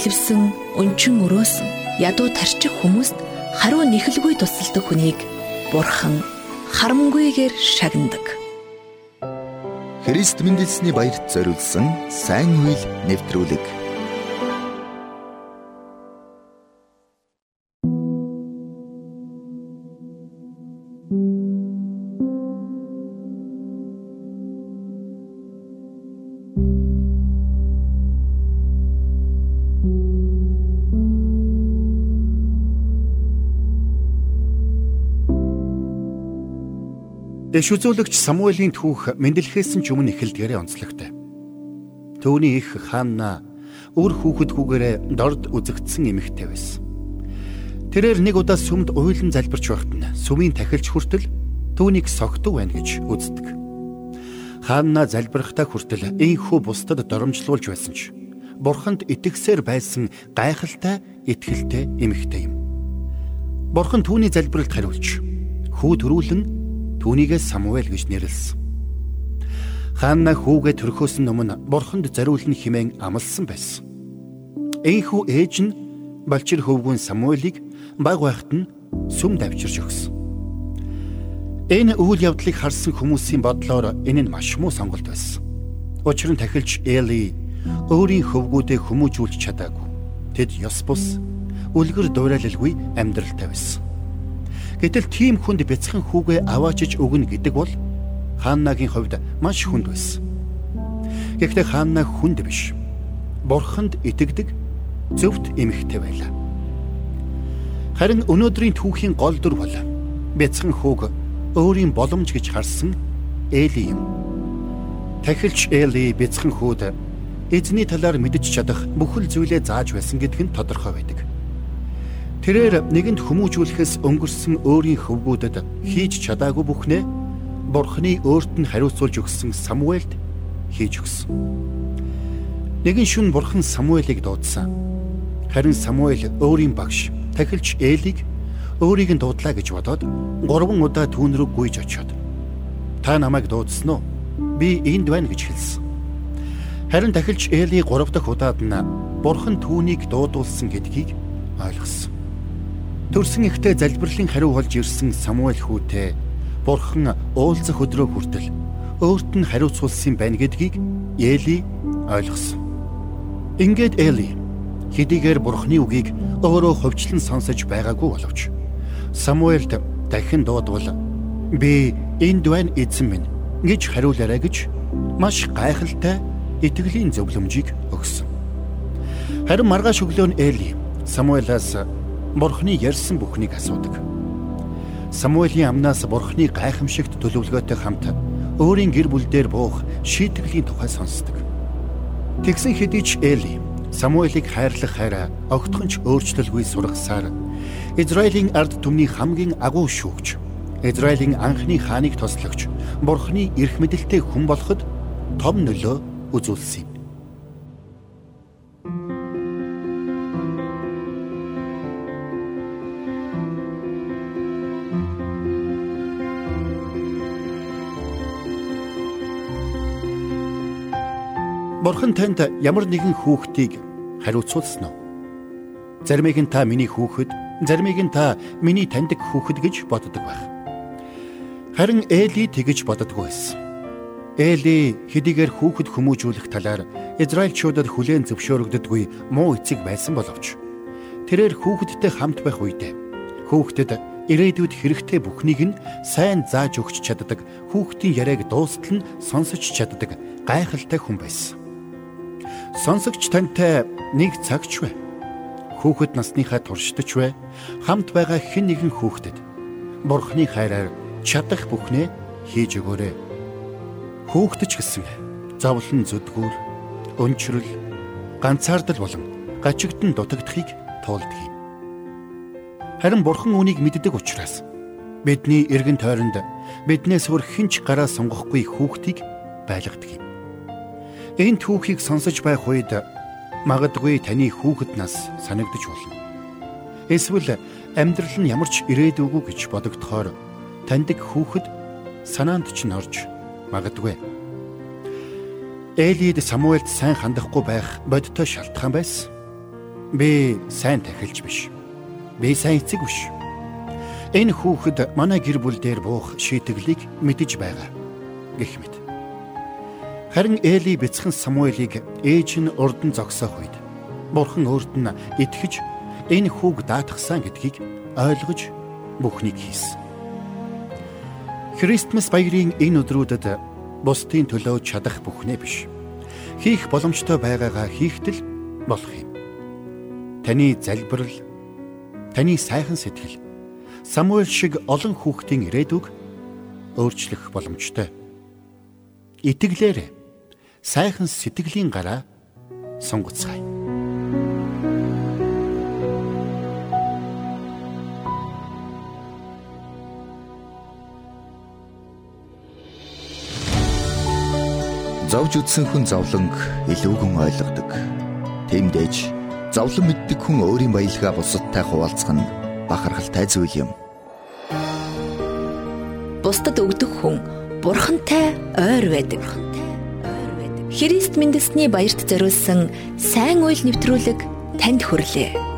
бэлэвсэн, өнчин өрөөсөн, ядуу тарчих хүмүүст хариу нэхэлгүй тусалдаг хүнийг Бурхан харамгүйгээр шагнадаг. Христ мэндэлсний баярт зориулсан сайн үйл нэвтрүүлэг Дэш үзүүлэгч Самуэлийн түүх мэндэлхээс ч өмнө эхэлдгээрээ онцлогтой. Төвний их хаана өөр хүүхэд хүүгээрээ дорд үзэгдсэн эмэгтэй байсан. Тэрээр нэг удаа сүмд уйлан залбирч байхад нь сүмийн тахилч хүртэл түүнийг согтуу байна гэж үздэг. Хаана залбирахтаа хүртэл ийхүү бусдад доромжлуулж байсан ч бурханд итгэсээр байсан гайхалтай итгэлтэй эмэгтэй юм. Бурхан түүний залбиралд хариулж хүү төрүүлэн түүнийгээ Самуэль гэж нэрлсэн. Хаана хүүгээ төрхөөс өмнө бурханд зориулна химэн амласан байсан. Энхүү ээж нь балчир хөвгүүн Самуэлийг баг байхад нь сүм давчирч өгсөн. Энэ үйл явдлыг харсан хүмүүсийн бодлоор энэ нь маш муу сонголт байсан. Учир нь тахилч Эли өөрийн хөвгүүдээ хүмүүжүүлж чадаагүй. Тэд ёс бус үлгэр дуурайлалгүй амьдралтай байсан. Гэтэл тийм хүнд бяцхан хүүгээ аваачиж өгнө гэдэг бол Ханнагийн хувьд маш хүнд байсан. Гэхдээ Ханна хүнд биш. Бурханд итгэдэг зөвхт эмэгтэй байлаа. Харин өнөөдрийн түүхийн гол дүр бол бяцхан хүүг өөрийн боломж гэж харсан Эли юм. Тахилч Эли бяцхан хүүд эзний талаар мэдж чадах бүхэл зүйлээ зааж байсан гэдг нь тодорхой байдаг. Тэрээр нэгэнд хүмүүжүүлэхээс өнгөрсөн өөрийн хөвгүүдэд хийж чадаагүй бүхнээ Бурхны өөрт нь хариуцуулж өгсөн Самуэльд хийж өгсөн. Нэгэн шүн Бурхан Самуэлийг дуудсан. Харин Самуэль өөрийн багш тахилч Элиг өөрийг нь дуудлаа гэж бодоод гурван удаа түүн рүү гүйж очиод та намайг дуудсан уу? Би энд байна гэж хэлсэн. Харин тахилч Эли гурав дахь удаад нь Бурхан түүнийг дуудуулсан гэдгийг ойлгосон. Төрсөн ихтэй залбирлын хариу болж ирсэн Самуэль хүүтэй Бурхан уулзах өдрөө хүртэл өөрт нь хариуцуулсан байна гэдгийг Эли ойлгосон. Ингээд Эли хэдийгээр Бурханы үгийг өөрөө хөвчлэн сонсож байгаагүй боловч Самуэльд дахин дуудвал би энд байна эзэн минь гэж хариулаарай гэж маш гайхалтай итгэлийн зөвлөмжийг өгсөн. Харин маргааш өглөө нь Эли Самуэлаас Бурхны ярьсан бүхнийг асуудаг. Самуэлийн амнаас Бурхны гайхамшигт төлөвлөгөөтэй хамт өөрийн гэр бүл дээр буух шийтгэлийн тухай сонсдог. Тэгсэн хэдий ч Эли Самуэлийг хайрлах хайраа огтхонч өөрчлөлгүй сургасаар Израилийн ард түмний хамгийн агуу шүүгч Израилийн анхны хааныг тослогч Бурхны эрх мэдэлтэй хүн болоход том нөлөө үзүүлсэн Бурхан танд ямар нэгэн хүүхдийг хариуцуулсан уу? Заримыг нь та миний хүүхэд, заримыг нь та миний таньдаг хүүхэд гэж боддог байх. Харин Эли тэгэж боддоггүй байсан. Эли хэдийгээр хүүхэд хүмүүжүүлэх талаар Израильчуудад хүлээн зөвшөөрөгддөггүй муу эцэг байсан боловч тэрээр хүүхэдтэй хамт байх үедээ хүүхдэд ирээдүйд хэрэгтэй бүхнийг нь сайн зааж өгч чаддаг хүүхдийн яриаг дуустал нь сонсож чаддаг гайхалтай хүн байсан. Сонсогч тантай нэг цагч вэ? Хүүхэд насныхаа туршдаж вэ? Хамт байгаа хэн нэгэн хүүхдэд Бурхны хайраар чадах бүхнээ хийж өгөөрэй. Хүүхдч гэсэн зовлон зүдгүүр, өнчрөл, ганцаардал болон гачигдан дутагдахыг туулдаг юм. Харин Бурхан үнийг мэддэг учраас бидний эргэн тойронд биднээс өөр хинч гараа сонгохгүй хүүхдийг байлгадаг юм. Энэ түүхийг сонсож байх үед магадгүй таны хүүхэд нас санагдаж болно. Эсвэл амьдрал нь ямар ч ирээдүйгүй гэж бодогдохоор таньдаг хүүхэд санаанд ч норж магадгүй. Элид Самуэлд сайн хандахгүй байх бодтой шалтгаан байсан. Би сайн тахилж биш. Би сайн эцэг биш. Энэ хүүхэд манай гэр бүл дээр буух шийтгэлийг мэдэж байгаа гэх мэт. Харин Эли бяцхан Самуэлийг ээж нь урдан зогсоох үед Бурхан өөрт нь итгэж энэ хүүг даатгсан гэдгийг ойлгож бүхнийг хийсэн. Христмас баярын энэ өдрүүдэд бусдын төлөө чадах бүхнээ биш. Хийх боломжтой байгаагаа хийхтэл болох юм. Таны залбирал, таны сайхан сэтгэл Самуэль шиг олон хүүхдийн ирээдүг өөрчлөх боломжтой. Итгэлээрээ сайхан сэтгэлийн гараа сунгацгаая. Зовж үтсэн хүн зовлонг илүүгэн ойлгодог. Тэмдэж зовлон мэддэг хүн өөрийн баялгаа бусадтай хуваалцах нь бахархалтай зүйл юм. Бусдад өгдөг хүн бурхантай ойр байдаг. Христ мэндэлсний баярт зориулсан сайн үйл нэвтрүүлэг танд хүрлээ.